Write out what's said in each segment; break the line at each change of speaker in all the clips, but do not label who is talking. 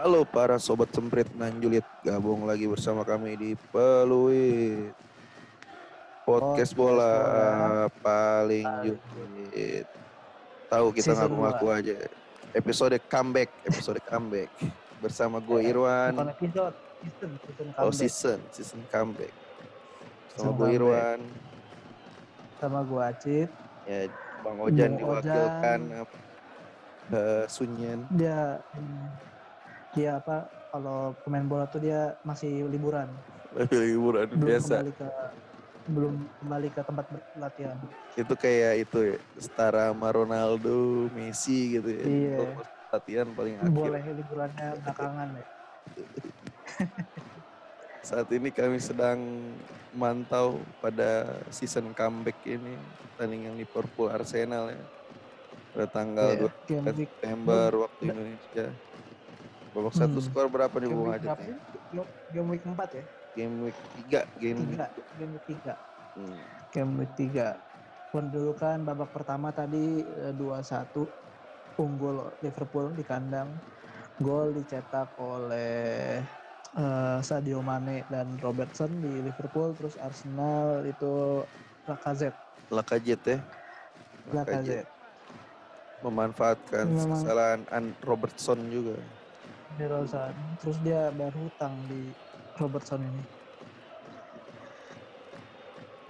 Halo para sobat semprit dan julid, gabung lagi bersama kami di Peluit Podcast
Podcast
bola
bola
paling julid. Tahu kita ngaku-ngaku aja. Episode comeback, episode comeback bersama gue Irwan.
Bukan episode, season, season
Oh
comeback.
season, season comeback. Sama gue. Irwan.
Sama gua Acit.
Ya, Bang Ojan
Bang
diwakilkan
Ojan.
eh, Sunyen.
Dia hmm, dia apa kalau pemain bola tuh dia masih liburan.
Liburan
Belum
biasa.
kembali ke belum kembali ke tempat latihan.
Itu kayak itu ya, setara sama Ronaldo, Messi gitu ya.
Iya.
Latihan paling akhir.
Boleh liburannya belakangan ya.
Saat ini kami sedang mantau pada season comeback ini pertandingan Liverpool Arsenal ya. Pada tanggal
Iya,
2
game week
September waktu
Ba-
Indonesia. Babak satu
Hmm.
skor berapa nih Bung Ajit?
Game- week 4 ya?
Game week 3, game week.
Tiga, game week 3.
Hmm.
Game week 3. Pendudukan babak pertama tadi eh, 2-1 unggul Liverpool di kandang. Gol dicetak oleh eh, Sadio Mane dan Robertson di Liverpool terus Arsenal itu Lacazette.
Lacazette ya.
Lacazette.
memanfaatkan
Memang-
kesalahan An Robertson juga.
Di Rosan. Terus dia berhutang di Robertson ini.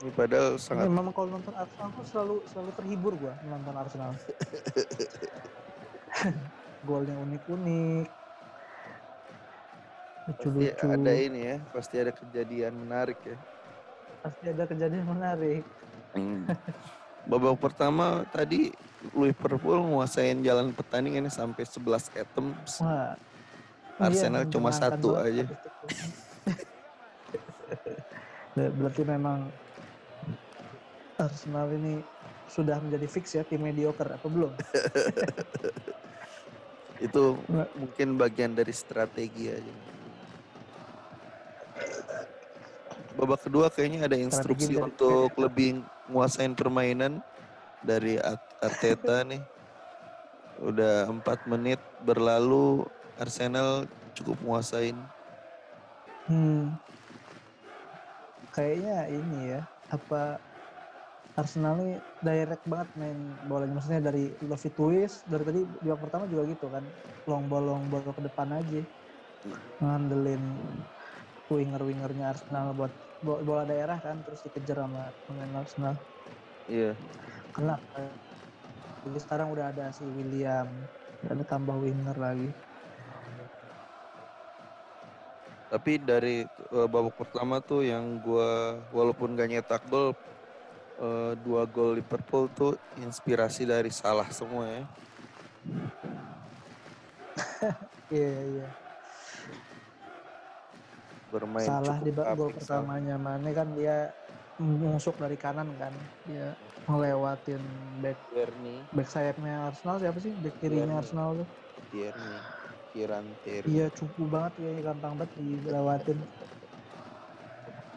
Ini padahal sangat
Ini memang kalau nonton Arsenal tuh selalu selalu terhibur gua nonton Arsenal. Golnya unik-unik.
pasti
Lucu-lucu.
ada ini ya, pasti ada kejadian menarik ya.
Pasti ada kejadian menarik.
Hmm. Babak pertama tadi Liverpool nguasain jalan pertandingan sampai 11 items.
Wah.
Arsenal
iya,
cuma satu aja.
Berarti memang Arsenal ini sudah menjadi fix ya tim mediocre apa belum?
Itu mungkin bagian dari strategi aja. Babak kedua kayaknya ada instruksi
dari-
untuk lebih nguasain permainan dari Arteta nih. Udah empat menit berlalu Arsenal cukup nguasain.
Hmm. Kayaknya ini ya, apa Arsenal ini direct banget main bolanya. Maksudnya dari Lovey Twist, dari tadi di babak pertama juga gitu kan. Long ball, long ball ke depan aja. Ngandelin winger-wingernya Arsenal buat bo- bola daerah kan. Terus dikejar sama pemain Arsenal.
Iya.
Kena. Jadi sekarang udah ada si William. Ada tambah winger lagi.
Tapi dari eh, babak pertama tuh yang gua walaupun gak nyetak gol eh, dua gol Liverpool tuh inspirasi dari Salah semua ya.
Iya, iya.
Bermain
salah di ba- gol pertamanya. Mane kan dia mengusuk dari kanan kan. Dia ngelewatin back.
Tierney,
back sayapnya Arsenal siapa sih? Back kirinya. Arsenal tuh.
Tierney, Kieran Tierney.
iya cupu banget kayaknya gampang banget dilewatin.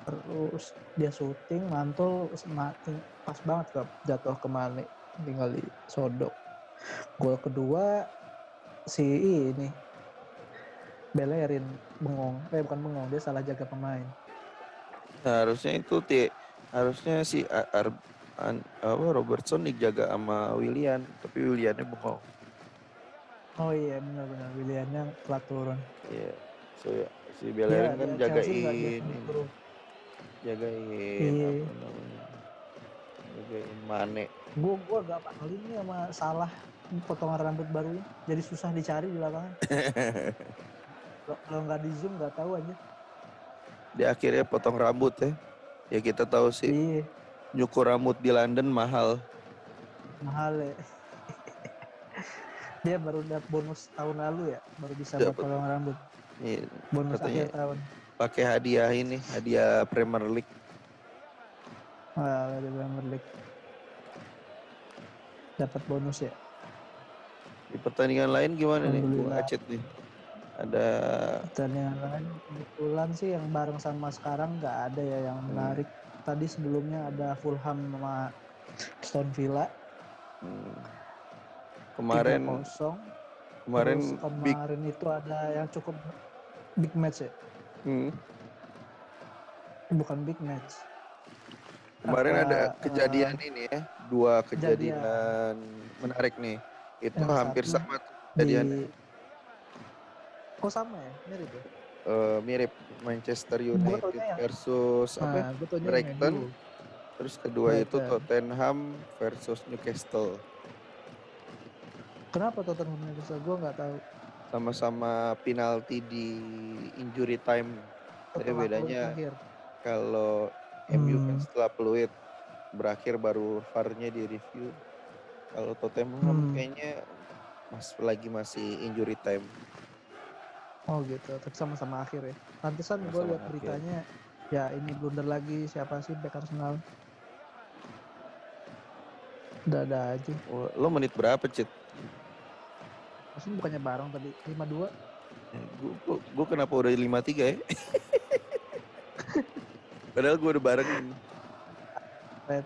Terus dia syuting mantul mati. Pas banget ke jatuh ke Mane tinggal di sodok. Gol kedua si ini Bellerin bengong. Eh bukan bengong dia salah jaga pemain.
Nah, harusnya itu ti harusnya si Ar- An- apa Robertson dijaga sama William, tapi Williamnya bengong.
Oh iya benar-benar Williamnya telat turun.
Iya. So ya, si Bellerin
Iya,
kan
Chelsea nggak
jagain ini, jagain
Iya.
apa namanya? Jagain Mane.
Gua gua gak pakalin nih sama salah potongan rambut barunya. Jadi susah dicari di lapangan. Kalau- Kalau nggak di zoom nggak tahu aja.
Dia akhirnya potong rambut ya. Ya kita tahu sih
Iya
nyukur rambut di London mahal.
mahal ya. Dia baru dapat bonus tahun lalu ya, baru bisa
Dapet.
potong rambut.
Iya,
Bonus
Katanya-
akhir tahun.
pakai hadiah ini, hadiah Premier League.
Wah, dari Premier League. Dapat bonus ya.
Di pertandingan lain gimana nih,
Alhamdulillah.
Acet nih? Ada
yang lain kebetulan sih yang bareng sama sekarang nggak ada ya yang menarik. Tadi sebelumnya ada Fulham sama Aston Villa
hmm, kemarin
3-0.
Kemarin
Terus
big
kemarin itu ada yang cukup big match ya.
hmm,
Bukan big match.
kemarin
Apa,
ada
eh,
kejadian ini ya, dua
kejadian.
kejadian menarik nih. Itu
Yang
hampir sama tuh
di kok sama ya mirip ya
Eh, mirip Manchester United
yang-
versus apa? ya?
nah gue taunya
Brighton. Terus kedua itu
Brighton.
Tottenham versus Newcastle.
Kenapa Tottenham Newcastle gue nggak tahu
Sama-sama penalti di injury time. Tapi bedanya kalau MU kan
Hmm.
setelah peluit berakhir baru VAR-nya di review. Kalau Tottenham
Hmm.
kayaknya mas lagi masih injury time.
oh gitu tapi sama-sama akhir ya pantesan gue lihat
akhir.
beritanya ya ini blunder lagi siapa sih back Arsenal udah ada aja
lo menit berapa, Cit?
Maksudnya bukannya bareng tadi 5-2
gue, gue kenapa udah 5-3 ya? Padahal gue udah barengin.
red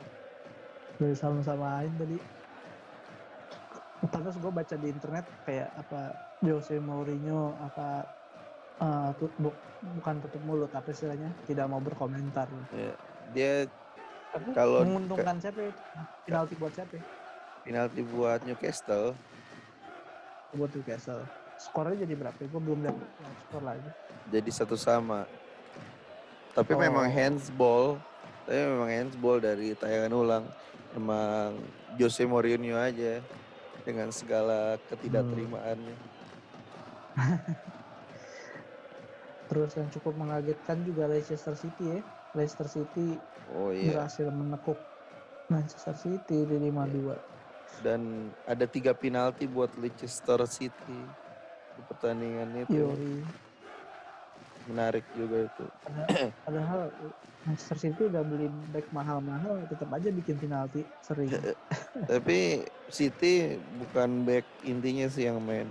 dari sama-samain tadi pantas gue baca di internet kayak apa Jose Mourinho apa tut- bu- bukan tutup mulut tapi istilahnya tidak mau berkomentar
Ya, dia Kalau
menguntungkan siapa ya? penalti buat siapa ya?
penalti buat Newcastle
buat Newcastle skornya jadi berapa gue belum lihat skor lagi
jadi satu sama. Tapi
Oh.
memang handsball, tapi memang handsball dari tayangan ulang. Emang Jose Mourinho aja dengan segala ketidakterimaannya.
terus yang cukup mengagetkan juga Leicester City ya Leicester City
Oh iya.
berhasil menekuk Manchester City di 5-2
Dan ada tiga penalti buat Leicester City di pertandingan itu. Menarik juga itu.
Pada- padahal Manchester City udah beli back mahal-mahal tetap aja bikin penalti sering
Tapi City bukan back intinya sih yang main.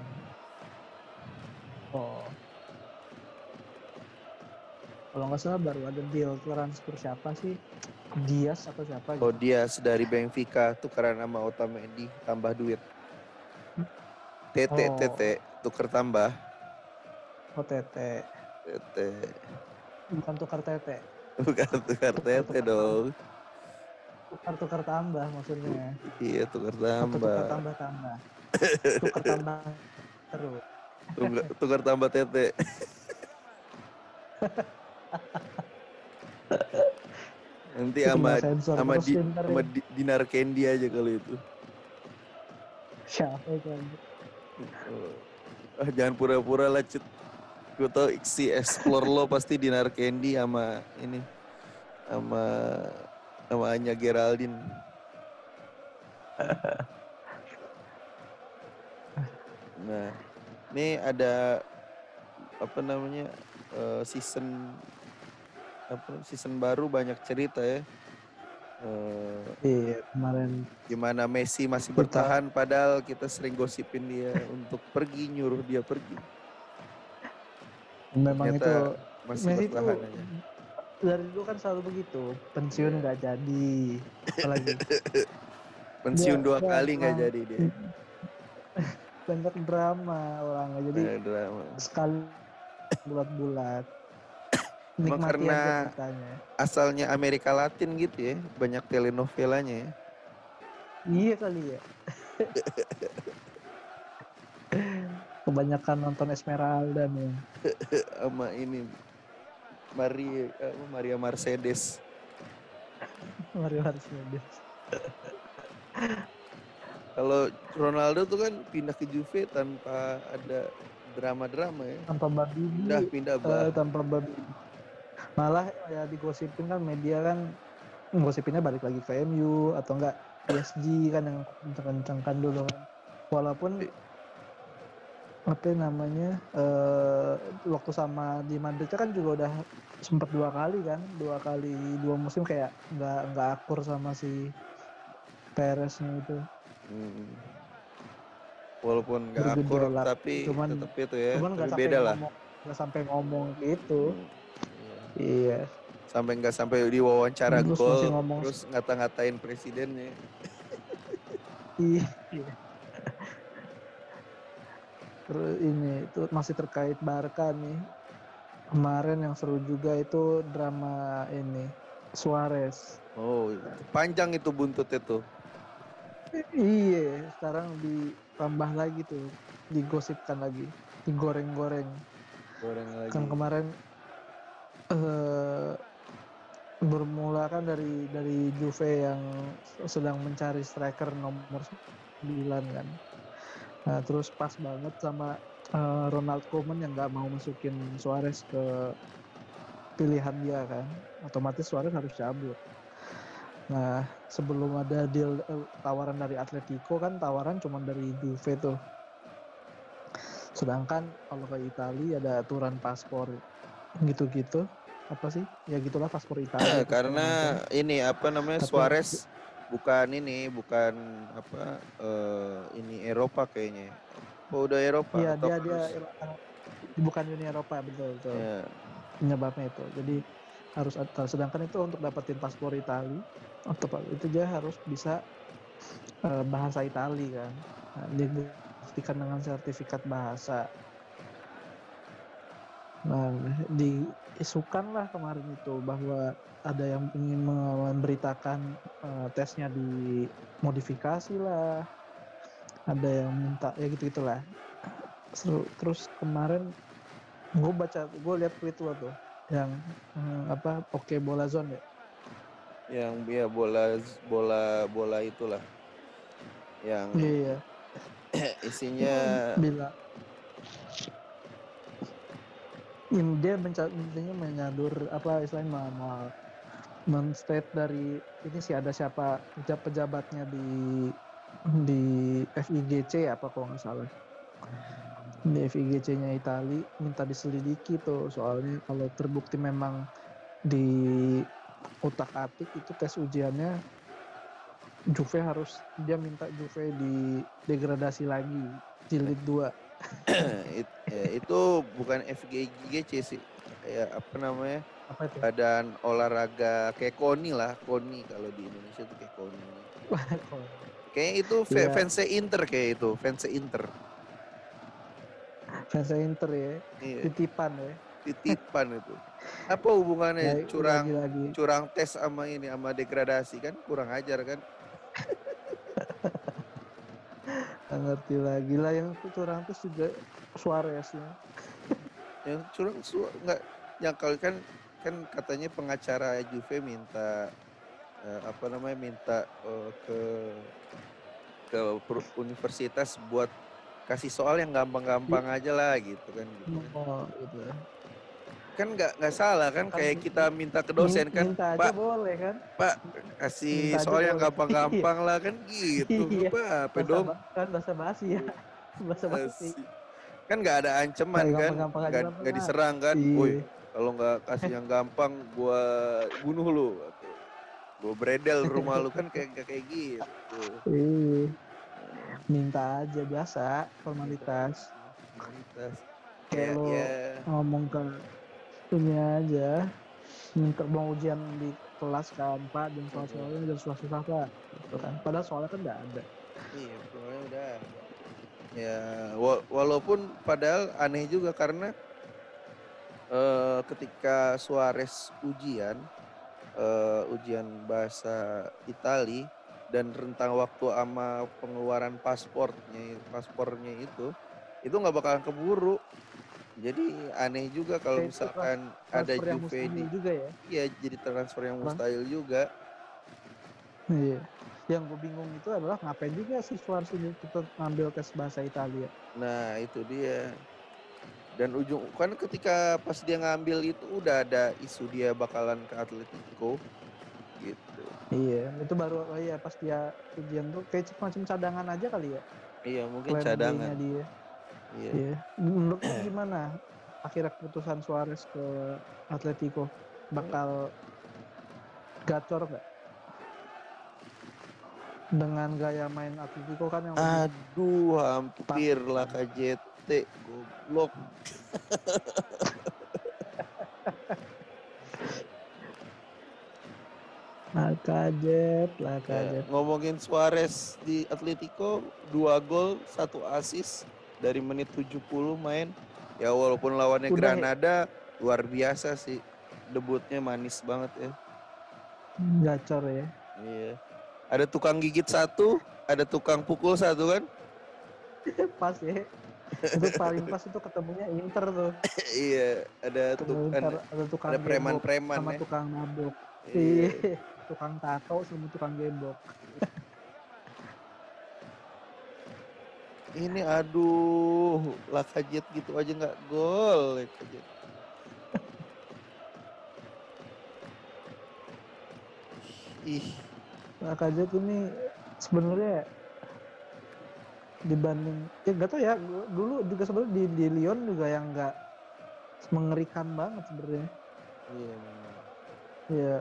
Kalau nggak salah baru ada deal transfer siapa sih? Diaz atau siapa
Oh
gitu
dia dari Benfica tukeran sama Otamendi tambah duit. TT
Oh.
TT tuker tambah.
OTT
TT
bukan tukar tete.
Bukan tukar TT dong.
tukar-tukar tambah maksudnya.
Iya tukar
atau tukar
tambah.
tambah tambah. Tukar tambah terus.
Tukar, tukar tambah TT. Nanti sama
sensor
sama di, sama
ya.
di- dinar candy aja kalau itu.
siapa itu anjir?
Ah, jangan pura-pura lah cut. Gue tau si explore lo pasti dinar candy sama ini sama sama Anya Geraldine. Nah, ini ada apa namanya eh, season apa season baru banyak cerita ya. Eh,
iya kemarin
gimana Messi masih
Kita-
bertahan padahal kita sering gosipin dia untuk pergi nyuruh dia pergi
memang
Ternyata
itu
masih
Messi itu
bertahan aja
dari dulu kan selalu begitu pensiun
Iya.
nggak jadi apalagi
pensiun
Dia-
dua
dia
kali nggak jadi dia
banyak drama orangnya jadi
drama.
sekali bulat-bulat.
Emang karena- asalnya Amerika Latin gitu ya banyak telenovelanya ya.
Iya kali ya. Kebanyakan nonton Esmeralda nih
sama ini Maria Maria Mercedes.
Mario Mercedes.
Kalau Ronaldo tuh kan pindah ke Juve tanpa ada drama-drama ya.
Tanpa babi
pindah pindah
eh,
bah
tanpa babi malah ya digosipin kan media kan gosipinnya balik lagi ke MU atau enggak PSG kan yang kencang-kencangkan dulu kan. Walaupun apa namanya eh waktu sama di Madrid kan juga udah sempat dua kali kan dua kali dua musim kayak nggak nggak akur sama si Pereznya itu.
Hmm. Walaupun nggak akur tapi
cuman-
tetap itu ya
cuman
tapi beda lah
ngomong nggak sampai ngomong gitu
Hmm. Iya.
iya
sampai nggak sampai diwawancara
Terus
gol
ngomong-
terus ngata-ngatain presidennya
iya Terus ini itu masih terkait Barca nih. Kemarin yang seru juga itu drama ini Suarez.
Oh, panjang itu buntutnya tuh.
Iya, sekarang ditambah lagi tuh, digosipkan lagi, digoreng-goreng.
Goreng lagi.
Kan kemarin eh bermula kan dari dari Juve yang sedang mencari striker nomor 9 kan. Nah, terus pas banget sama eh, Ronald Koeman yang nggak mau masukin Suarez ke pilihan dia kan. Otomatis Suarez harus cabut. Nah, sebelum ada deal eh, tawaran dari Atletico kan tawaran cuma dari Juve tuh. Sedangkan kalau ke Italia ada aturan paspor gitu-gitu apa sih? Ya gitulah paspor Italia. segala
Karena ini apa namanya
Tapi-
Suarez bukan ini, bukan apa eh, ini Eropa kayaknya. Oh, udah Eropa
Iya dia dia bukan Uni Eropa betul betul
Ya.
penyebabnya itu. Jadi harus sedangkan itu untuk dapetin paspor Itali apa, itu dia harus bisa eh, bahasa Itali kan. Nah, dibuktikan dengan sertifikat bahasa. Nah, diisukan lah kemarin itu bahwa ada yang ingin memberitakan eh, tesnya dimodifikasi lah. Ada yang minta ya gitu gitulah. Seru. Terus kemarin gue baca, gue lihat tweet lo tuh yang eh, apa oke bola zone ya.
Yang ya bola bola bola itulah. Yang
Iya.
isinya
Bila in, dia intinya menyadur apa istilahnya ma- ma- men-state dari ini sih ada siapa peja- pejabatnya di di FIGC apa kalau nggak salah di FIGC-nya Itali minta diselidiki tuh soalnya kalau terbukti memang di utak atik itu tes ujiannya Juve harus dia minta Juve di degradasi lagi jilid 2
it- ya, itu bukan FGGC sih. Ya apa namanya?
apa itu
Badan olahraga kayak KONI lah, KONI kalau di Indonesia tuh kayak KONI. Kayaknya itu fa-
Iya.
fansnya Inter kayak itu, fansnya Inter.
fans Inter ya
Iya,
titipan ya
titipan itu. Apa hubungannya
Lagi-
curang
lagi-lagi
curang tes sama ini sama degradasi kan kurang ajar kan?
ngerti lagi lah yang curang terus juga Suarez ya
Yang curang su nggak yang kalau kan kan katanya pengacara Juve minta eh, apa namanya minta eh, ke ke universitas buat kasih soal yang gampang-gampang aja lah gitu kan gitu kan.
oh gitu ya
kan nggak nggak salah kan
Kan
kayak kita minta ke dosen kan
minta aja
pak
boleh kan
pak kasih
minta
soal yang
boleh."
gampang-gampang lah kan gitu
Iya.
apa apa
bahasa
dong
kan bahasa basi ya bahasa basi
Asik. kan nggak ada ancaman kan nggak diserang kan
Iya.
woi kalau nggak kasih yang gampang gua bunuh lu gua beredel rumah lu kan kayak kayak gitu
Iya. minta aja biasa formalitas
Formalitas.
Kayak
ya, ya
ngomong ke ini aja. Minta mau ujian di kelas kan pak? Dan soal soalnya dan susah susah pak. Gitu kan. Padahal soalnya kan nggak ada.
Iya, pokoknya udah. Ya, wa- walaupun padahal aneh juga karena eh, ketika Suarez ujian, eh, ujian bahasa Itali dan rentang waktu sama pengeluaran pasportnya, paspornya itu, itu nggak bakalan keburu. Jadi aneh juga kalau misalkan ada Juve di,
juga ya
iya jadi transfer yang
Bang.
mustahil juga.
iya yang gue bingung itu adalah ngapain juga si Suarez ini tetap ngambil tes bahasa Italia
Nah itu dia. Dan ujung kan ketika pas dia ngambil itu udah ada isu dia bakalan ke Atletico gitu.
iya itu baru oh iya pas dia ujian tuh kayak macam cadangan aja kali ya
Iya mungkin
B-nya
cadangan.
dia
Iya.
iya. Menurut gimana akhirnya keputusan Suarez ke Atletico bakal gacor nggak? Dengan gaya main Atletico kan yang
Aduh hampir lah KJT goblok.
lah kaget lah
Ya, ngomongin Suarez di Atletico dua gol satu assist dari menit 70 main ya walaupun lawannya
Udah ya.
Granada luar biasa sih debutnya manis banget ya
Gacor ya.
iya ada tukang gigit satu ada tukang pukul satu kan
pas ya. Itu paling pas itu ketemunya Inter tuh.
iya ada
Ketemu
tuk
Inter,
ada,
tukang
ada preman-preman
sama
ya
tukang mabok.
iya.
Iya. tukang tato sama tukang gembok.
Ini aduh Lakajet gitu aja nggak gol Lakajet ih.
Nah, Kajet ini sebenarnya dibanding ya nggak tau ya dulu juga sebenarnya di, di Lyon juga yang nggak mengerikan banget sebenarnya.
Iya memang.
ya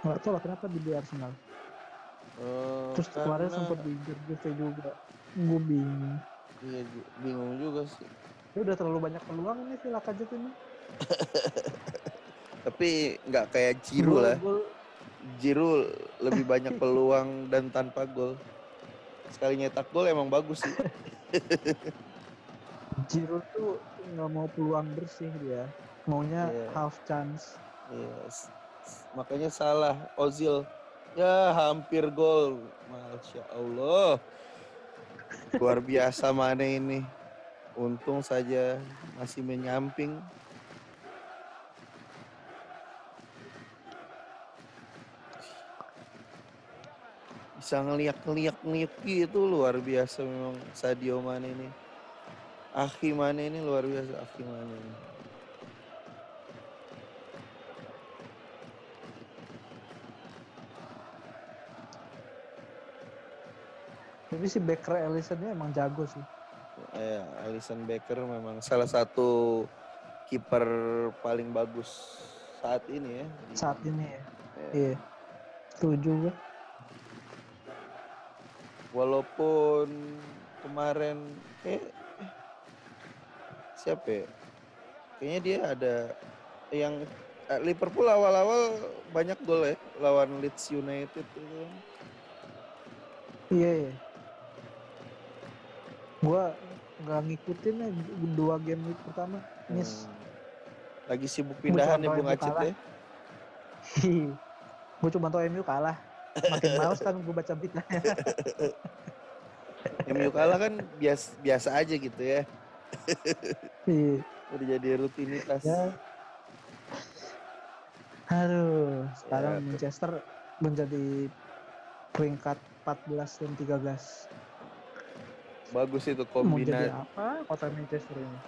nggak tahu lah kenapa di Arsenal
Eh,
terus kemarin
karena-
sempat di juga. Gue bingung.
Iya bingung juga sih.
Dia udah terlalu banyak peluang nih si Lacazette ini.
Tapi nggak kayak
Gol-
lah.
gol-
Giroud lebih banyak peluang dan tanpa gol. Sekali nyetak gol emang bagus sih.
Giroud tuh nggak mau peluang bersih dia. Maunya
Iya.
half chance.
Iya, s- s- makanya salah Ozil ya hampir gol. Masya Allah. Luar biasa mana ini. Untung saja masih menyamping. Bisa ngeliak ngeliak ngeliak gitu luar biasa memang Sadio Mane ini. Akhi Mane ini luar biasa Akhi Mane ini.
Tapi si Becker Ellison ini emang jago sih
Ya, Alisson Becker memang salah satu kiper paling bagus saat ini ya. di-
saat ini ya
ya.
iya setuju gue
Walaupun kemarin eh, siapa ya? Kayaknya dia ada yang eh, Liverpool awal-awal banyak gol ya lawan Leeds United itu.
Iya, iya. Gua nggak ngikutin ya dua game week pertama. Miss.
Hmm. Lagi sibuk pindahan
cuma
Bung
tahu
Acit
kalah.
ya.
gue cuma tau MU kalah. Makin males kan gue baca berita.
MU kalah kan biasa biasa aja gitu ya.
Iya.
Udah jadi rutinitas.
ya. Aduh, sekarang
Ya,
Manchester menjadi peringkat 14 dan 13.
Bagus itu
Mau jadi
kombinasi.
apa kota Manchester ini?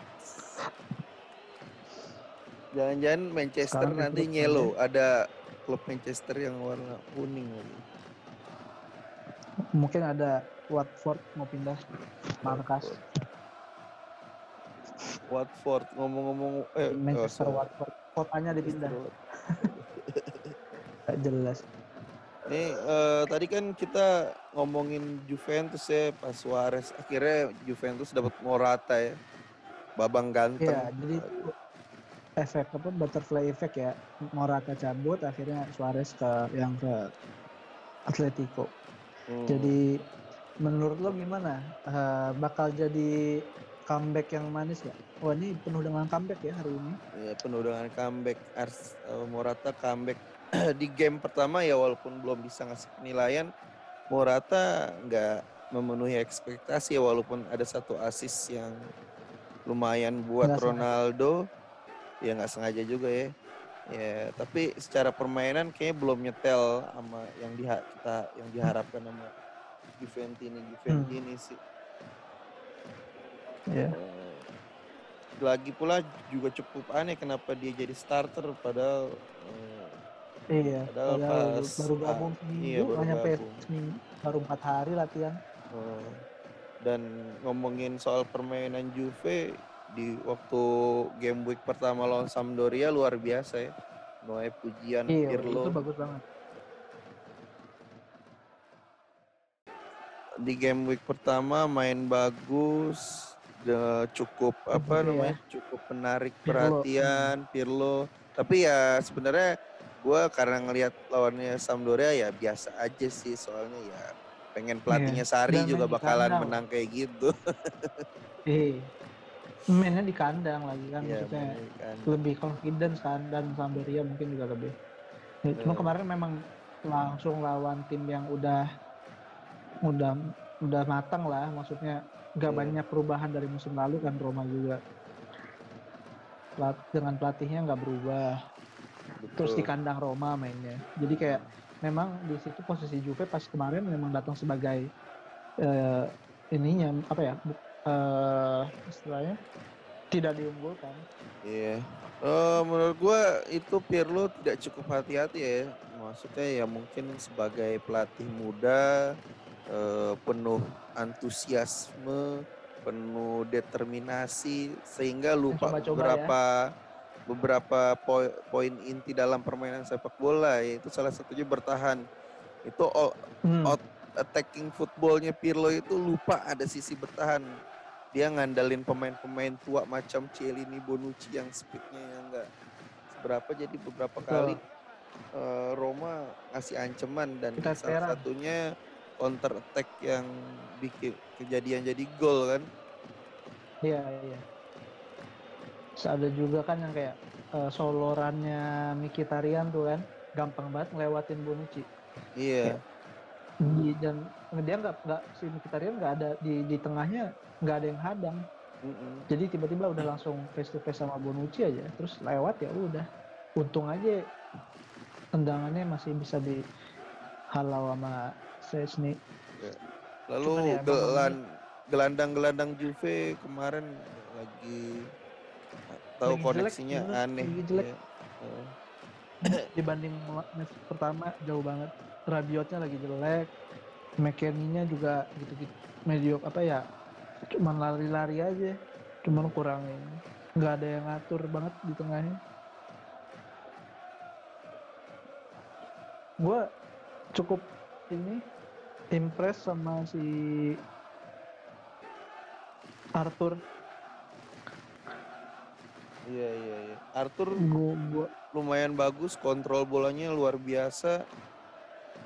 Jangan-jangan Manchester
Sekarang
nanti yellow. Ada klub Manchester yang warna kuning lagi.
Mungkin ada Watford mau pindah markas.
Watford ngomong-ngomong eh
Manchester
oh.
Watford. Kotanya dipindah. Gak jelas.
Nih eh, tadi kan kita ngomongin Juventus ya pas Suarez akhirnya Juventus dapat Morata ya. Babang ganteng.
Iya, jadi efek apa butterfly effect ya. Morata cabut akhirnya Suarez ke yang ke Atletico.
Hmm.
Jadi menurut lo gimana? Eh, bakal jadi comeback yang manis gak? Wah ini penuh dengan comeback ya hari ini.
Ya, penuh dengan comeback Ars, eh, Morata comeback di game pertama ya walaupun belum bisa ngasih penilaian Morata nggak memenuhi ekspektasi ya walaupun ada satu assist yang lumayan buat
sengaja.
Ronaldo ya nggak sengaja juga ya ya tapi secara permainan kayaknya belum nyetel sama yang diha kita yang diharapkan sama Juventini Juventini sih
Iya.
Eh, lagi pula juga cukup aneh kenapa dia jadi starter padahal eh,
Iya.
Padahal pas-
baru gabung seminggu,
iya, baru
nyampe seminggu, baru empat hari latihan.
eh, dan ngomongin soal permainan Juve di waktu game week pertama lawan Sampdoria luar biasa ya Noe pujian
Iya,
Pirlo
itu bagus banget.
di game week pertama main bagus cukup apa
Iya.
namanya cukup menarik
Pirlo,
perhatian Pirlo tapi ya sebenarnya gue karena ngelihat lawannya Sampdoria ya biasa aja sih soalnya ya pengen pelatihnya Sari
Dan
juga bakalan
kandang.
menang kayak gitu.
Eh, mainnya di kandang lagi kan
Iya,
maksudnya lebih confidence kan dan Sampdoria mungkin juga lebih. Ya, cuma kemarin memang langsung lawan tim yang udah udah udah matang lah, maksudnya nggak
Iya.
banyak perubahan dari musim lalu kan Roma juga. Pelat- dengan pelatihnya nggak berubah, terus di
Betul.
kandang Roma mainnya. Jadi kayak memang di situ posisi Juve pas kemarin memang datang sebagai eh, ininya apa ya? eh, istilahnya tidak diunggulkan.
Iya. Eh, menurut gua itu Pirlo tidak cukup hati-hati ya. Maksudnya ya mungkin sebagai pelatih muda eh, penuh antusiasme, penuh determinasi sehingga lupa
coba-coba ya.
beberapa beberapa poi- poin inti dalam permainan sepak bola yaitu salah satunya bertahan. Itu
Hmm.
out attacking footballnya Pirlo itu lupa ada sisi bertahan. Dia ngandalin pemain-pemain tua macam Cielini, Bonucci yang speednya yang enggak seberapa jadi beberapa
Betul.
kali eh, Roma ngasih ancaman dan
Kita
salah
serang.
satunya counter attack yang bikin kejadian jadi gol kan.
Iya, iya. Terus ada juga kan yang kayak eh, solorannya Mkhitaryan tuh kan, gampang banget ngelewatin Bonucci.
Iya.
Di, dan dia nggak nggak si Mkhitaryan nggak ada di di tengahnya nggak ada yang hadang.
Mm-mm.
Jadi tiba-tiba udah langsung face to face sama Bonucci aja, terus lewat ya udah. Untung aja tendangannya masih bisa dihalau sama Szczesny.
Lalu
Cuman ya,
gelan gelandang-gelandang Juve kemarin lagi tahu
Lagi jelek,
koneksinya
bener,
aneh.
lagi jelek.
Eh,
dibanding match pertama jauh banget. Rabiotnya lagi jelek, McKennie-nya juga gitu-gitu mediocre apa ya? Cuman lari-lari aja, cuman kurang ini. Nggak ada yang ngatur banget di tengahnya. Gue cukup ini impress sama si Arthur.
Iya iya iya. Arthur
Gue gua
lumayan bagus, kontrol bolanya luar biasa.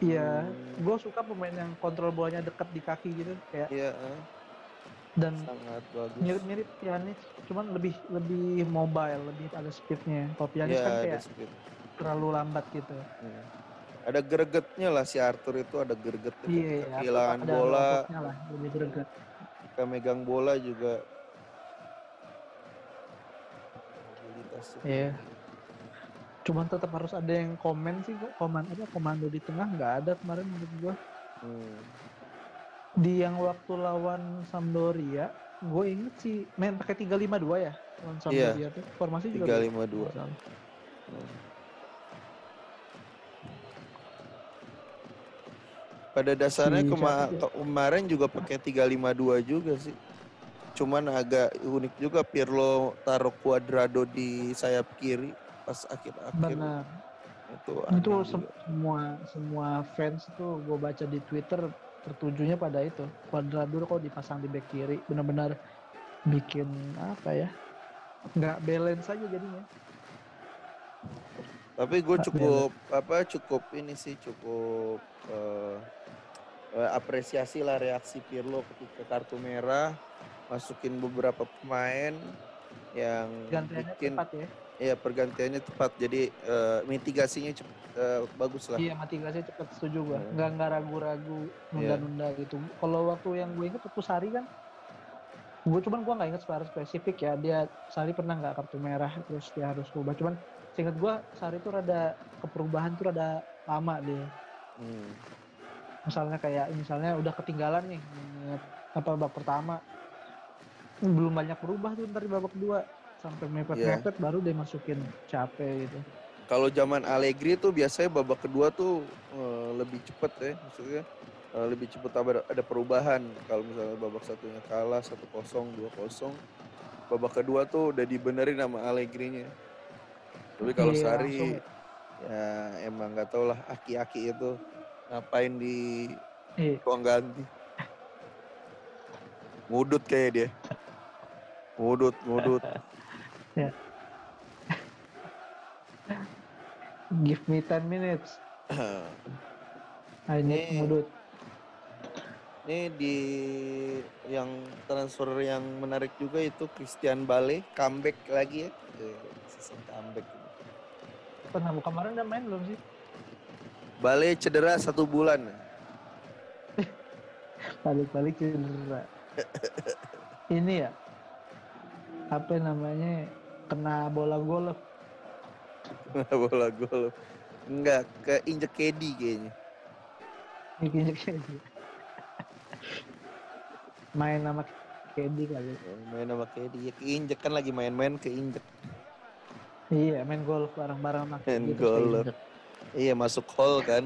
iya,
Hmm.
gue suka pemain yang kontrol bolanya dekat di kaki gitu kayak
Iya, eh,
dan
sangat bagus.
mirip-mirip Pjanic cuman lebih lebih mobile lebih ada speednya kalau Pjanic
Iya,
kan
ada
kayak
speed.
terlalu lambat gitu
Hmm. Ada gregetnya lah si Arthur itu ada gregetnya
iya iya,
kehilangan bola,
lah lebih greget
ketika megang bola juga mobilitasnya
Iya. cuman tetap harus ada yang komen sih kok koman apa komando di tengah nggak ada kemarin menurut gua
Hmm.
di yang waktu lawan Sampdoria gue inget sih main pakai 352 ya lawan
Iya.
Sampdoria tuh formasi juga
352.
nggak salah.
Hmm. Pada dasarnya kema- kemarin juga pakai 352 juga sih. Cuman agak unik juga Pirlo taruh Cuadrado di sayap kiri pas akhir-akhir.
benar.
Itu
itu
juga.
semua semua fans itu gue baca di Twitter tertujunya pada itu. Cuadrado kok dipasang di back kiri benar-benar bikin apa ya nggak balance aja jadinya.
Tapi gue cukup apa cukup ini sih cukup eh, apresiasi lah reaksi Pirlo ketika kartu merah masukin beberapa pemain yang bikin
tepat ya.
Ya pergantiannya tepat jadi eh, mitigasinya cep- eh, bagus lah.
iya mati gasnya cepet setuju gue
Hmm.
nggak nggak ragu-ragu nunda-nunda gitu. Kalau waktu yang gue inget waktu Sari kan gue cuman gue nggak inget secara spesifik ya. Dia Sari pernah nggak kartu merah terus dia harus ubah cuman seinget gue Sari tuh rada keperubahan tuh rada lama dia.
Hmm.
misalnya kayak misalnya udah ketinggalan nih menit apa babak pertama belum banyak berubah tuh ntar di babak kedua sampai mepet-mepet baru dia masukin capek gitu
Kalau zaman Allegri tuh biasanya babak kedua tuh eh, lebih cepet ya, maksudnya eh, lebih cepet ada, ada perubahan. Kalau misalnya babak satunya kalah 1-0, 2-0, babak kedua tuh udah dibenerin sama Allegri-nya. Tapi kalau
Iya,
Sari
langsung.
ya emang nggak tau lah aki-aki itu ngapain di
eh
ruang ganti. Ngudut kayak dia. Ngudut, ngudut.
give me 10 minutes I need
Ini-
ngudut
Ini di yang transfer yang menarik juga itu Christian Bale comeback lagi ya. Eh, Season comeback.
Pernah kemarin udah main belum sih?
Bale cedera satu bulan.
Balik-balik cedera. Ini ya, apa namanya, kena bola golf.
bola gol. Enggak, keinjek Kedi kayaknya.
Kayak gitu. Main sama Kedi kali.
Main sama Kedi. Ya keinjek kan lagi main-main keinjek.
Iya, main golf bareng-bareng sama
Main
Kedi, terus
golf. Iya masuk hall kan.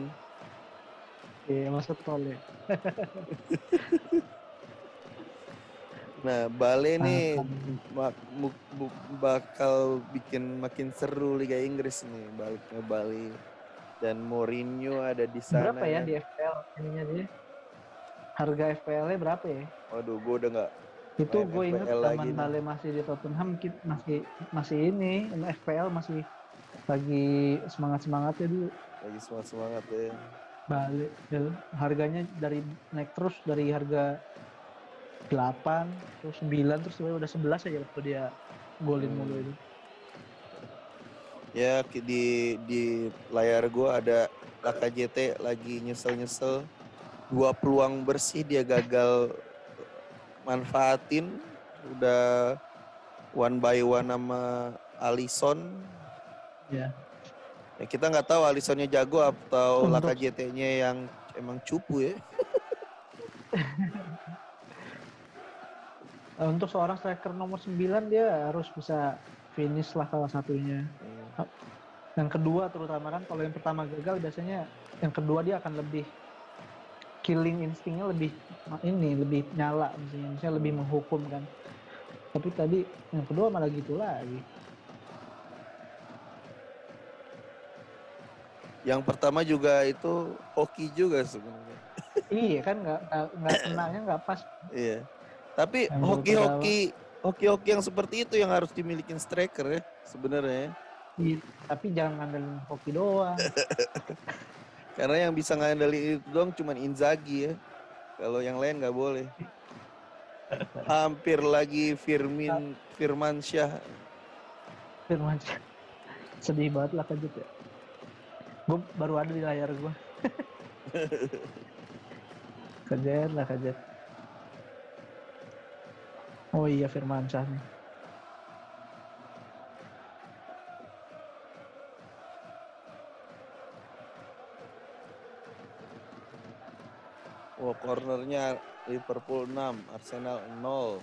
Iya, masuk tol ya.
Nah, Bale nih
Ah,
bu- bakal bikin makin seru Liga Inggris nih baliknya Bali dan Mourinho ada di sana.
Berapa ya
kan.
di FPL ininya dia? Harga FPL-nya berapa ya?
Waduh, gue udah nggak
Itu gue inget zaman
nih.
Bale masih di Tottenham kit- masih masih ini FPL masih lagi semangat semangatnya dulu
lagi semangat semangat ya.
Bale ya, harganya dari naik terus dari harga 8 terus 9 terus udah 11 aja waktu dia golin
Hmm.
mulu itu.
Ya di di layar gue ada Laka JT lagi nyesel-nyesel. Dua peluang bersih dia gagal manfaatin. Udah one by one sama Alisson
ya.
Ya kita nggak tahu Alissonnya jago atau Laka JT-nya yang emang cupu ya.
Eh, untuk seorang striker nomor 9 dia harus bisa finish lah salah satunya. Yang kedua terutama kan kalau yang pertama gagal biasanya yang kedua dia akan lebih killing instingnya lebih ini lebih nyala misalnya, misalnya lebih menghukum kan. Tapi tadi yang kedua malah gitu lagi.
Yang pertama juga itu hoki juga sebenarnya.
iya kan nggak nggak- nggak kenanya nggak pas.
Iya. Tapi hoki-hoki hoki-hoki yang seperti itu yang harus dimiliki striker ya sebenarnya. ya.
Iya, tapi jangan ngandelin hoki doang
Karena yang bisa ngandelin itu dong cuman Inzaghi ya. Kalau yang lain nggak boleh. Hampir lagi Firmin Firmansyah.
Firman sedih banget lah kejut ya gue baru ada di layar gue kajet lah kajet oh iya Firman Syah
Wah, cornernya Liverpool 6, Arsenal 0.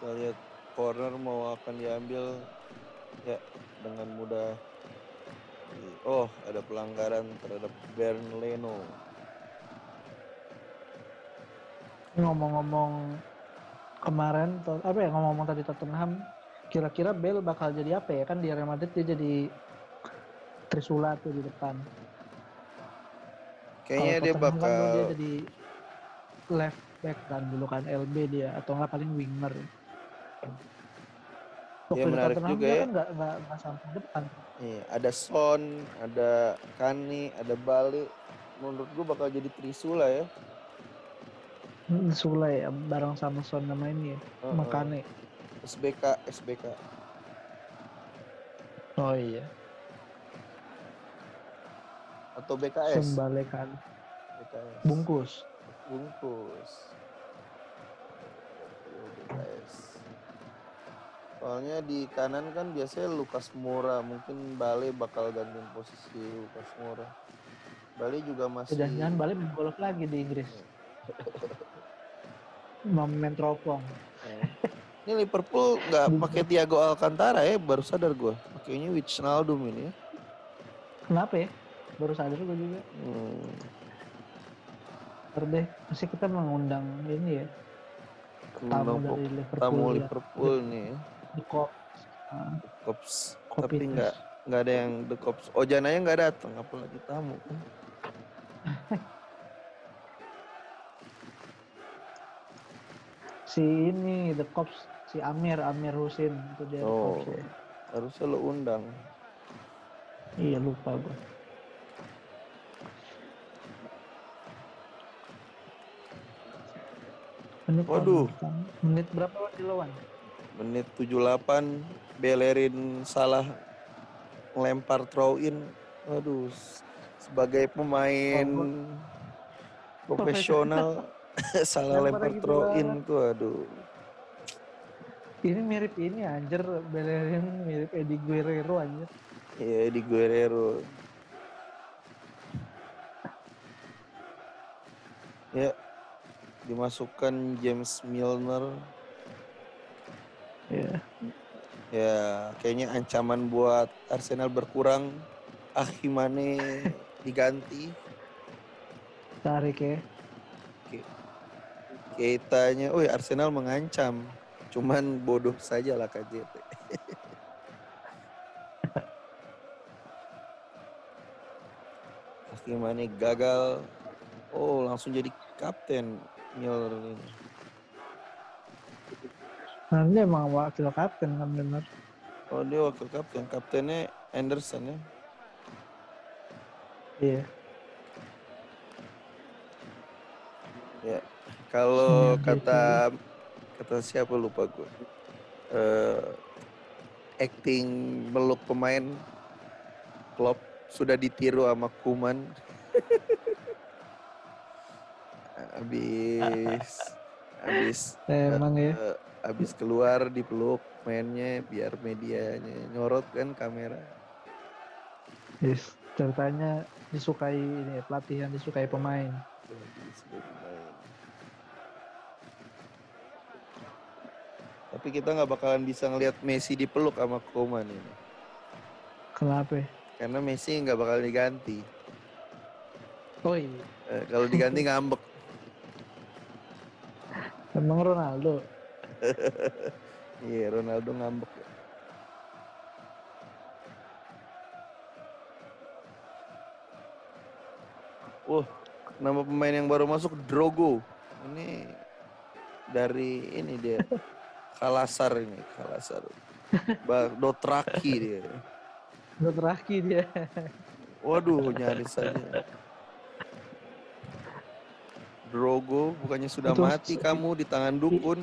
Kita lihat corner mau akan diambil ya dengan mudah. Oh, ada pelanggaran terhadap Bern Leno.
Ini ngomong-ngomong kemarin apa ya ngomong-ngomong tadi Tottenham kira-kira Bale bakal jadi apa ya kan di Real Madrid dia jadi Trisula tuh di depan
Kayaknya
Kalau
dia
Tottenham kan
bakal
dia jadi left back kan dulu kan LB dia atau nggak paling winger Waktu di
menarik
Tottenham
juga
dia
ya.
kan nggak nggak nggak sampai depan
Iya, ada Son, ada Kani, ada Bali. Menurut gua bakal jadi Trisula ya.
Hmm, Sule ya bareng sama Son nama ini ya
Heeh.
Makane
SBK, SBK.
oh iya
Atau BKS.
balik kan
BKS.
bungkus
Bungkus. Iya, BKS. Soalnya di kanan kan biasanya Lukas Moura, mungkin Bale bakal gantiin posisi Lukas Moura. Bale juga masih
jangan-jangan balik main golf lagi di Inggris main teropong.
Ini Liverpool nggak pakai Thiago Alcantara ya, baru sadar gua. Pakainya Wijnaldum ini ya.
kenapa ya baru sadar gue juga
Hmm.
Ntar deh pasti kita mengundang ini ya tamu
Undang
dari Liverpool
tamu
ya.
Liverpool nih ya.
The Cop Ah,
Cops. Tapi nggak nggak ada yang the cops. Ojan aja nggak datang, apalagi tamu kan.
si ini The Cops si Amir Amir Husin itu dia
Oh.
coachnya.
Harusnya lo undang.
Iya lupa gue. Menit
Waduh.
Menit berapa di lawan?
Menit 78 Bellerin salah ngelempar throw in. Aduh, sebagai pemain profesional salah
Lempar
lempar
gitu
throw in
banget.
tuh aduh.
Ini mirip ini anjir Bellerin mirip Eddie Guerrero anjir.
Ya di Guerrero. Ya, dimasukkan James Milner.
Iya.
Ya, kayaknya ancaman buat Arsenal berkurang. Ahimane diganti.
Tarik ya.
Keitanya, oh Arsenal mengancam. Cuman bodoh saja lah KJT. Ahimane gagal. Oh, langsung jadi kapten Milner ini.
Nah, ini emang wakil kapten kan bener.
Oh, dia wakil kapten. Kaptennya Anderson ya.
Iya.
Ya, kalau
Iya, gitu.
kata kata siapa lupa gue. Eh, acting meluk pemain Klopp sudah ditiru sama Kuman. habis habis
Emang ya.
eh, habis keluar dipeluk mainnya biar medianya nyorot kan kamera.
Yes. Ceritanya disukai ini pelatih yang disukai pemain.
Tapi kita nggak bakalan bisa ngelihat Messi dipeluk sama Koeman ini.
Kenapa?
Karena Messi nggak bakal diganti.
Oh iya.
Eh, kalau diganti ngambek.
Emang Ronaldo.
Iya, Ronaldo ngambek. Wah, nama pemain yang baru masuk Drogo. Ini dari ini dia. Kalasar ini, Kalasar. Dotraki dia.
Udah terakhir dia.
Waduh, nyaris saja. Drogo, bukannya sudah mati kamu di tangan dukun.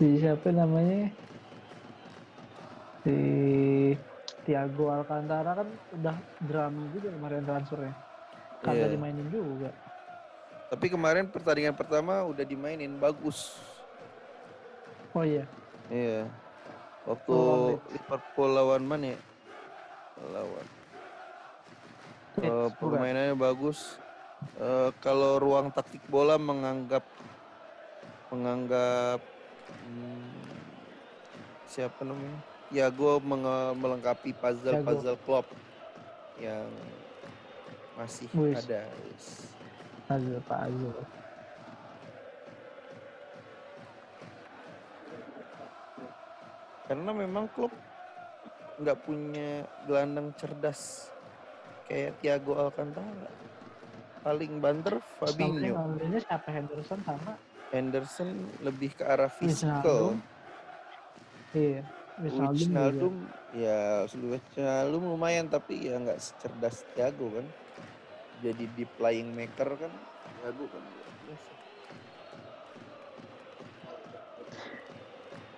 Si siapa namanya? Si Thiago Alcantara kan udah drama juga kemarin transfernya. Kagak
Iya.
dimainin juga.
Tapi kemarin pertandingan pertama udah dimainin bagus.
Oh iya.
Iya. Waktu
Oh.
Liverpool lawan mana ya? Lawan. Eh,
Leeds, bukan?
permainannya bagus. Eh, kalau ruang taktik bola menganggap menganggap hmm, siapa namanya? Ya, gue melengkapi puzzle-puzzle Klopp yang masih
Wis.
ada.
Pak Azul.
Karena memang klub nggak punya gelandang cerdas kayak Thiago Alcantara. Paling banter Fabinho.
Siapa Henderson sama
Henderson lebih ke arah fisikal.
iya. Wijnaldum
ya Wijnaldum lumayan tapi ya nggak secerdas Thiago kan. Jadi di playing maker kan Thiago kan.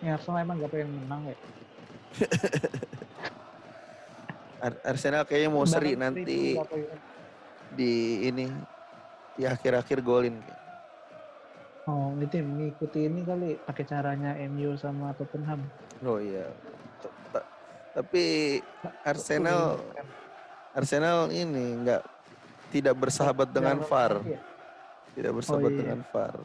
Ya, Arsenal emang gak pengen menang ya.
Ar- Arsenal kayaknya mau seri nanti
pengen.
di ini di akhir-akhir golin kayak.
Oh, itu mengikuti ini kali pakai caranya MU sama Tottenham.
Oh iya. T- t- Tapi Arsenal Arsenal ini nggak tidak bersahabat dengan VAR,
ya?
tidak bersahabat
iya.
dengan VAR.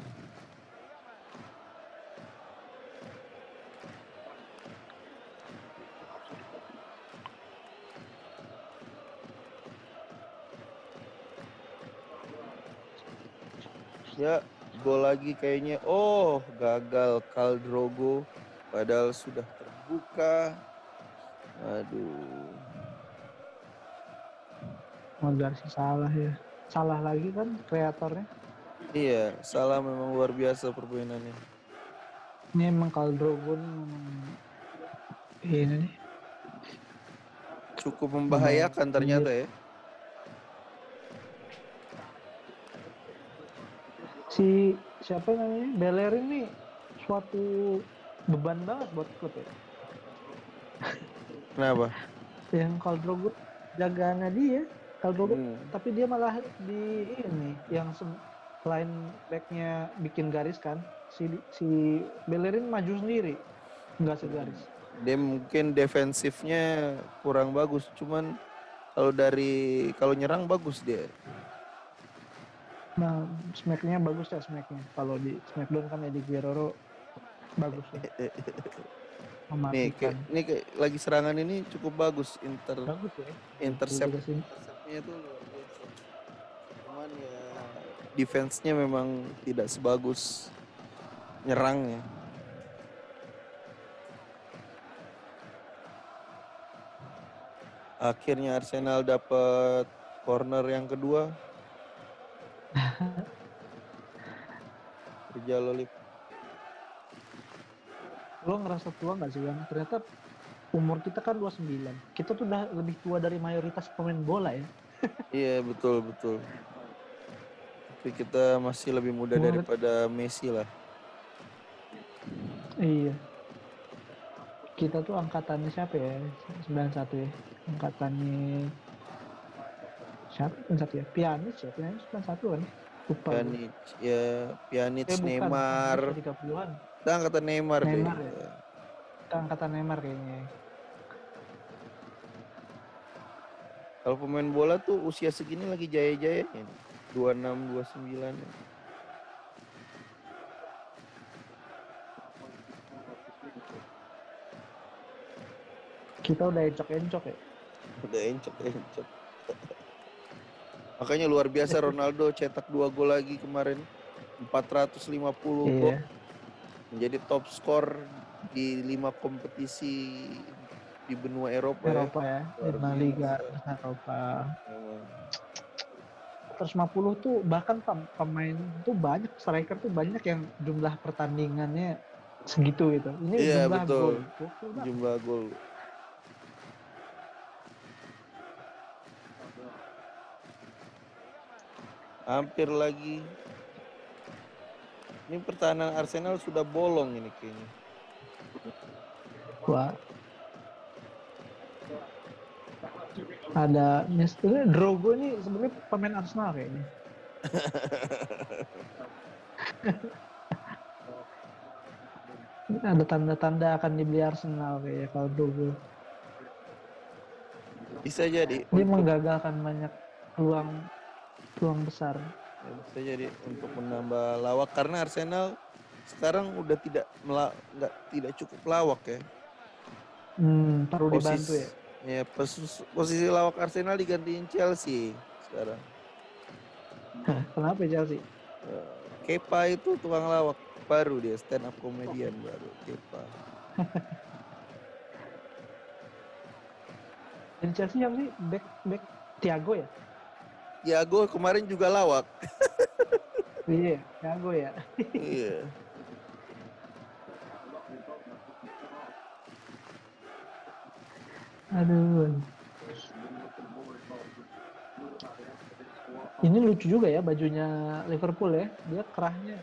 Ya, gol lagi kayaknya. Oh, gagal Kaldrogo padahal sudah terbuka. Aduh.
Oh, Garcia salah ya. Salah lagi kan kreatornya.
Iya, salah memang luar biasa permainannya.
Ini emang memang ini nih.
Cukup membahayakan ternyata ya.
Si siapa namanya? Bellerin nih suatu beban banget buat klub ya.
Kenapa?
Yang Kaldrogo jagaannya dia, Kaldrogo
Hmm.
tapi dia malah di ini yang se- selain backnya bikin garis kan si si Bellerin maju sendiri nggak segaris
Dia mungkin defensifnya kurang bagus, cuman kalau dari kalau nyerang bagus dia.
Nah smacknya bagus ya smacknya kalau di Smackdown kan Eddie Guerrero bagus ya
Nih, kayak, ini kayak lagi serangan ini cukup bagus inter
bagus ya
intercept interceptnya biasa. Cuman ya defense-nya memang tidak sebagus nyerangnya. Akhirnya Arsenal dapat corner yang kedua. Berjalolip.
lo ngerasa tua nggak sih Bang? ternyata umur kita kan 29 kita tuh udah lebih tua dari mayoritas pemain bola ya
Iya betul betul. Tapi kita masih lebih muda
Umur-
daripada Messi lah.
iya kita tuh angkatannya siapa ya 91 ya angkatannya siapa 91 ya Pjanic ya Pjanic 91 kan lupa.
Pjanic, ya Pjanic,
Eh.
Neymar.
30-an.
Kita angkatan Neymar, deh.
Neymar ya? Kita angkatan Neymar kayaknya.
Kalau pemain bola tuh usia segini lagi jaya-jayanya. 26, 29.
Kita udah encok-encok ya.
Udah encok-encok. Makanya luar biasa Ronaldo cetak dua gol lagi kemarin. 450 gol.
Iya.
Menjadi top skor di lima kompetisi di benua Eropa,
Eropa ya.
Luar
Lima
biasa.
Liga Eropa.
ya. Memang.
150 tuh bahkan pem- pemain tuh banyak striker tuh banyak yang jumlah pertandingannya segitu gitu. Ini
Iya,
jumlah
betul.
gol.
Jumlah gol. Hampir lagi. Ini pertahanan Arsenal sudah bolong ini kayaknya.
Wah. Ada sebenarnya Drogo ini sebenarnya pemain Arsenal kayaknya. Ini ada tanda-tanda akan dibeli Arsenal kayaknya kalau Drogo.
Bisa jadi.
Dia menggagalkan banyak peluang peluang besar.
ya, bisa jadi untuk menambah lawak karena Arsenal sekarang udah tidak nggak tidak cukup lawak ya.
Hmm, perlu dibantu ya.
Ya, pos- posisi lawak Arsenal digantiin Chelsea sekarang.
Hah, Kenapa ya Chelsea?
Eh, Kepa itu tukang lawak baru dia stand up comedian baru Kepa.
Jadi Chelsea siapa sih? Back back Thiago ya?
Thiago kemarin juga lawak.
Iya, Thiago ya.
iya.
Aduh. Ini lucu juga ya bajunya Liverpool ya. Dia kerahnya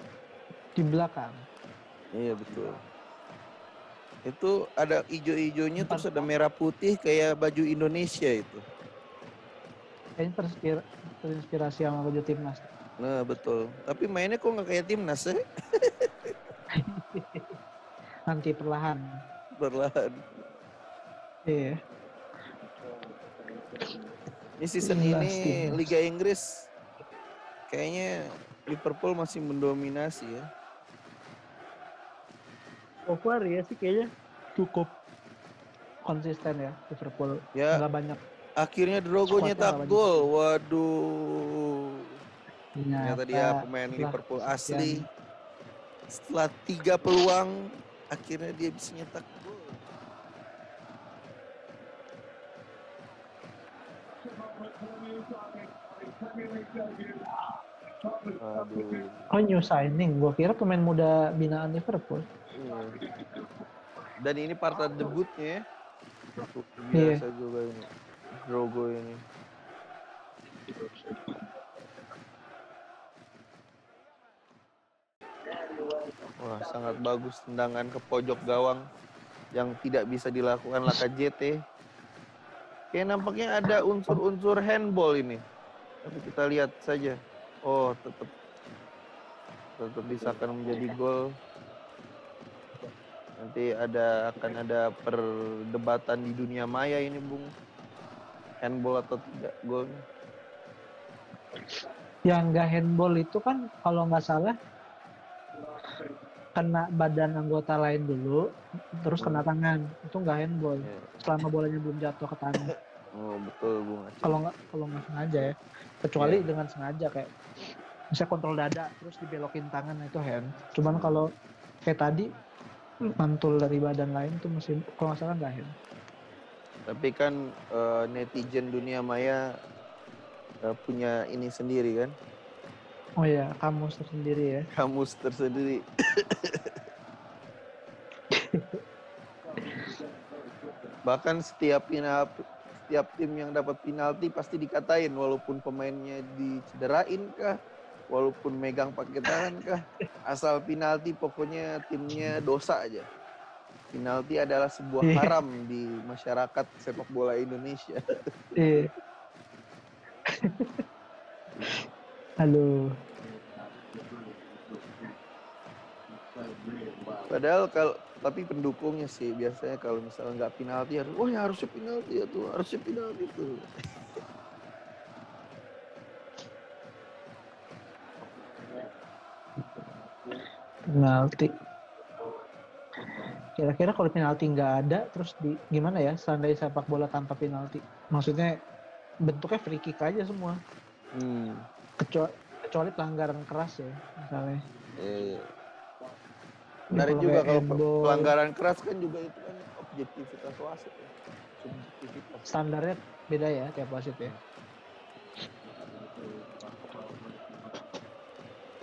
di belakang.
Iya betul. Itu ada ijo-ijonya terus ada merah putih kayak baju Indonesia itu.
Kayaknya terinspira- terinspirasi sama baju timnas.
Nah betul. Tapi mainnya kok nggak kayak timnas ya?
Nanti perlahan.
Berlahan.
Iya.
Ini season
Timnas,
ini
timnas.
Liga Inggris kayaknya Liverpool masih mendominasi ya.
So far ya sih kayaknya cukup konsisten ya Liverpool.
Ya
Nggak banyak.
Akhirnya Drogo nyetak gol. Waduh. Ternyata dia pemain Liverpool asli. Setelah tiga peluang, akhirnya dia bisa nyetak gol. Aduh.
Oh new signing, gua kira pemain muda binaan Liverpool.
Iya. Dan ini partai debutnya ya.
Iya.
Juga ini. Drogo ini. Wah, sangat bagus tendangan ke pojok gawang yang tidak bisa dilakukan JT. Kayak nampaknya ada unsur-unsur handball ini. Tapi kita lihat saja. Oh, tetap tetap bisa akan menjadi gol. Nanti ada akan ada perdebatan di dunia maya ini, Bung. Handball atau tidak golnya.
Yang nggak handball itu kan kalau nggak salah kena badan anggota lain dulu, terus kena tangan. Itu nggak handball.
Ya.
Selama bolanya belum jatuh ke tanah.
Oh, betul. Aceh.
Kalau nggak kalau nggak sengaja ya. Kecuali
Iya.
dengan sengaja kayak misalnya kontrol dada terus dibelokin tangan itu hand. Cuman kalau kayak tadi mantul dari badan lain tuh masih kalau nggak salah nggak hand.
Tapi kan eh, netizen dunia maya eh, punya ini sendiri kan,
Oh iya, kamu tersendiri ya.
kamus tersendiri. Bahkan setiap final, setiap tim yang dapat penalti pasti dikatain walaupun pemainnya dicederain kah, walaupun megang pakai tangan kah, asal penalti pokoknya timnya dosa aja. Penalti adalah sebuah
Iya.
haram di masyarakat sepak bola Indonesia.
Iya. Aduh.
Padahal kalau tapi pendukungnya sih biasanya kalau misalnya nggak penalti harus, oh ya harusnya penalti ya tuh, harusnya penalti tuh.
Penalti. Kira-kira kalau penalti nggak ada, terus di gimana ya? Seandainya sepak bola tanpa penalti, maksudnya bentuknya free kick aja semua.
Hmm.
Kecuali, kecuali pelanggaran keras ya, misalnya.
Eh, menarik juga kalau
handball,
pelanggaran keras kan juga itu kan objektivitas wasit ya. Subjektivitas.
standarnya beda ya tiap wasit ya.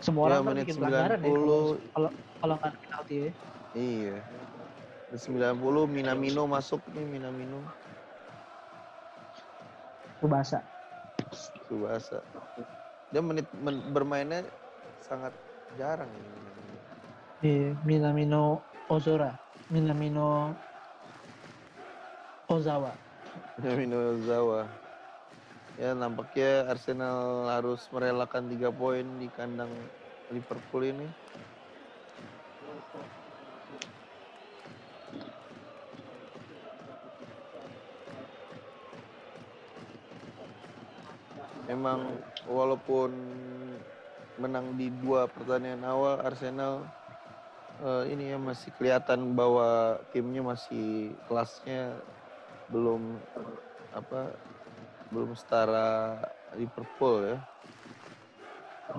Semua
Ya,
orang kan
menit
bikin pelanggaran ya kalau
90.
kalau nggak penalti ya.
Iya. Di 90 Minamino masuk nih Minamino
Subasa.
Subasa. Dia menit men- bermainnya sangat jarang ini Minamino.
Iya, Minamino Ozora, Minamino Ozawa.
Minamino Zawa. Ya nampaknya Arsenal harus merelakan tiga poin di kandang Liverpool ini. Memang walaupun menang di dua pertandingan awal Arsenal eh, ini ya masih kelihatan bahwa timnya masih kelasnya belum apa belum setara Liverpool ya.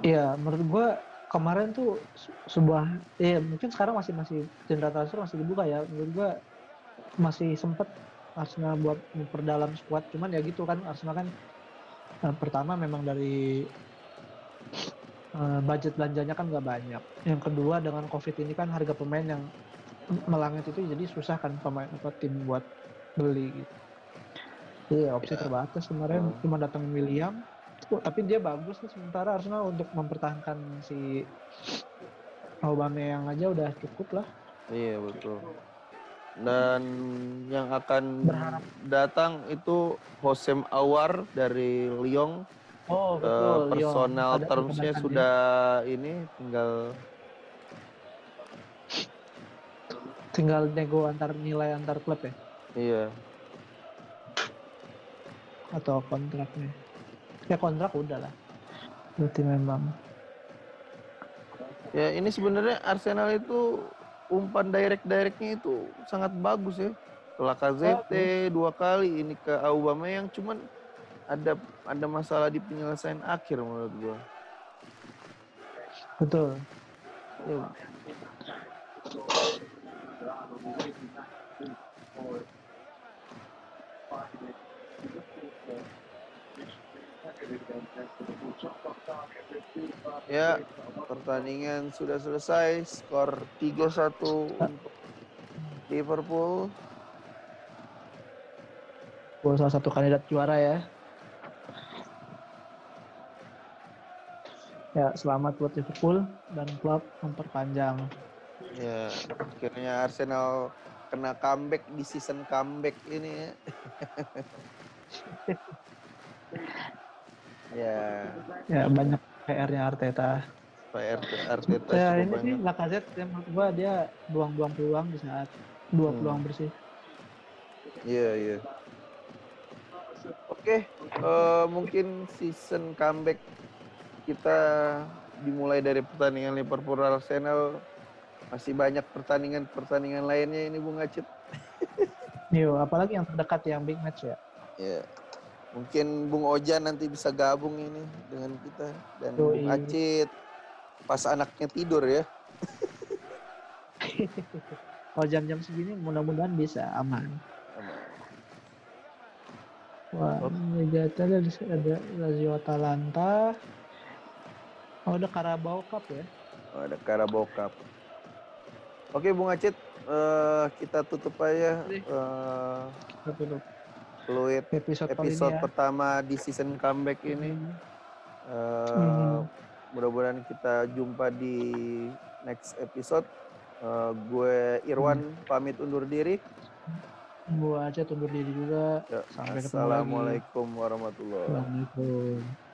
Iya, menurut gua kemarin tuh se- sebuah ya mungkin sekarang masih masih jendela transfer masih dibuka ya. Menurut gua masih sempet Arsenal buat memperdalam squad. Cuman ya gitu kan Arsenal kan eh, pertama memang dari eh, budget belanjanya kan nggak banyak. Yang kedua dengan covid ini kan harga pemain yang melangit itu jadi susah kan pemain apa tim buat beli gitu. Iya opsi
Ya.
terbatas kemarin
Hmm.
cuma datangin William. Oh, tapi dia bagus nih sementara Arsenal untuk mempertahankan si Aubameyang aja udah cukup lah.
Iya betul. Dan yang akan
Berharap.
datang itu Hosem Awar dari Lyon.
Oh
Eh, personal
Ada
termsnya sudah ini tinggal
dia. tinggal nego antar nilai antar klub ya
iya
atau kontraknya. Ya kontrak udah lah. Berarti memang
ya ini sebenarnya Arsenal itu umpan direct directnya itu sangat bagus ya. Ke Lacazette dua kali ini ke Aubameyang cuman ada ada masalah di penyelesaian akhir menurut gua.
betul.
Ya, Ya, pertandingan sudah selesai. Skor 3-1 untuk Liverpool.
Gue salah satu kandidat juara ya. Ya, selamat buat Liverpool dan klub memperpanjang.
Ya, akhirnya Arsenal kena comeback di season comeback ini ya. ya,
Ya, banyak PR-nya Arteta.
RT Arteta
Ya, ini sih
banyak.
Lacazette yang menurut gua dia buang-buang peluang di saat dua
Hmm.
peluang bersih.
Iya, iya. Oke, eh, mungkin season comeback kita dimulai dari pertandingan Liverpool Arsenal. Masih banyak pertandingan-pertandingan lainnya ini Bung Acit.
Yo, apalagi yang terdekat yang big match ya.
Ya. Mungkin Bung Ojan nanti bisa gabung ini dengan kita dan Bung
Yoi.
Acit pas anaknya tidur ya.
Kalau jam-jam segini mudah-mudahan bisa aman. Wah,
Oke.
Liga Italia ada, ada Lazio Atalanta. Oh, ada Carabao Cup ya.
Oh, ada Carabao Cup. Oke Bung Acit, eh, kita tutup aja
Kita tutup
fluid
episode,
episode
ya.
pertama di season comeback ini.
Hmm. Hmm.
Mudah-mudahan kita jumpa di next episode. Eh, gue Irwan
Hmm.
pamit undur diri.
Gua aja tundur diri juga.
Ya,
Sampai.
Assalamualaikum warahmatullahi wabarakatuh.